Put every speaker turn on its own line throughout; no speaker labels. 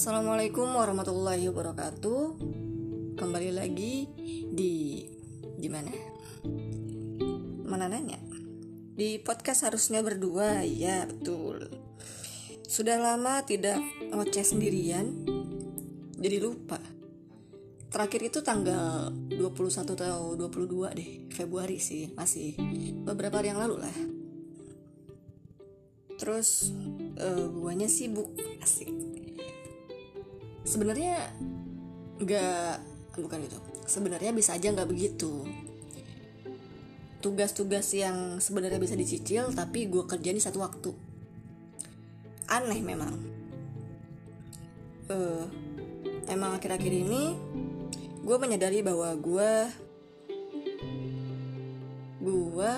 Assalamualaikum warahmatullahi wabarakatuh. Kembali lagi di di mana? Mana nanya? Di podcast harusnya berdua, ya betul. Sudah lama tidak ngoceh sendirian, jadi lupa. Terakhir itu tanggal 21 atau 22 deh, Februari sih, masih beberapa hari yang lalu lah. Terus uh, guanya sibuk, asik sebenarnya nggak bukan itu sebenarnya bisa aja nggak begitu. Tugas-tugas yang sebenarnya bisa dicicil tapi gue kerjain di satu waktu. Aneh memang. Uh, emang akhir-akhir ini gue menyadari bahwa gue gue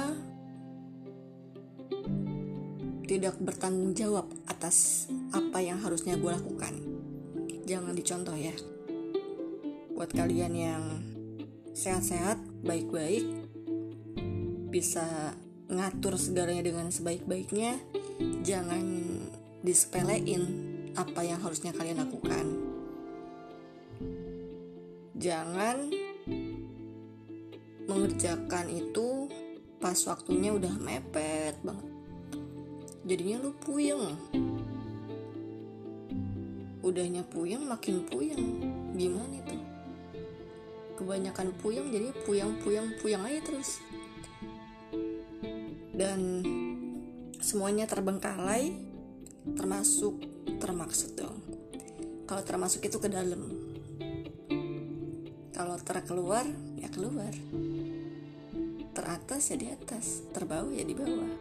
tidak bertanggung jawab atas apa yang harusnya gue lakukan jangan dicontoh ya. Buat kalian yang sehat-sehat baik-baik bisa ngatur segalanya dengan sebaik-baiknya jangan disepelein apa yang harusnya kalian lakukan. Jangan mengerjakan itu pas waktunya udah mepet banget. Jadinya lu puyeng udahnya puyeng makin puyeng. Gimana itu? Kebanyakan puyeng jadi puyeng puyeng puyeng aja terus. Dan semuanya terbengkalai termasuk termaksud dong. Kalau termasuk itu ke dalam. Kalau terkeluar ya keluar. Teratas ya di atas. Terbawah ya di bawah.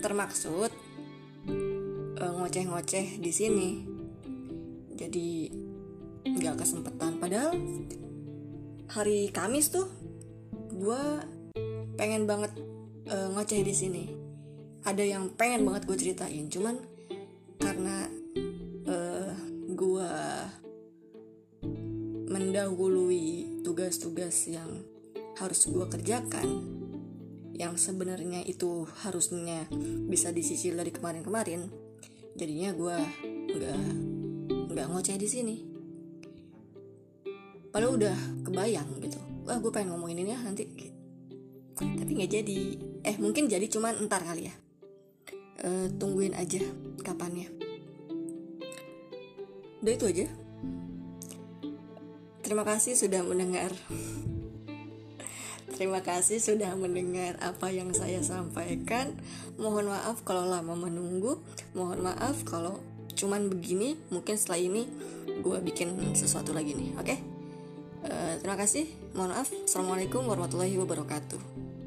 Termaksud ngoceh-ngoceh di sini. Jadi nggak kesempatan padahal hari Kamis tuh gue pengen banget uh, ngoceh di sini. Ada yang pengen banget gue ceritain cuman karena uh, gue mendahului tugas-tugas yang harus gue kerjakan yang sebenarnya itu harusnya bisa disisir dari kemarin-kemarin jadinya gue nggak nggak ngoceh di sini. Padahal udah kebayang gitu. Wah gue pengen ngomongin ini ya nanti tapi nggak jadi. Eh mungkin jadi cuman entar kali ya. E, tungguin aja kapannya. Udah itu aja. Terima kasih sudah mendengar Terima kasih sudah mendengar apa yang saya sampaikan. Mohon maaf kalau lama menunggu. Mohon maaf kalau cuman begini. Mungkin setelah ini gue bikin sesuatu lagi nih. Oke? Okay? Uh, terima kasih. Mohon maaf. Assalamualaikum warahmatullahi wabarakatuh.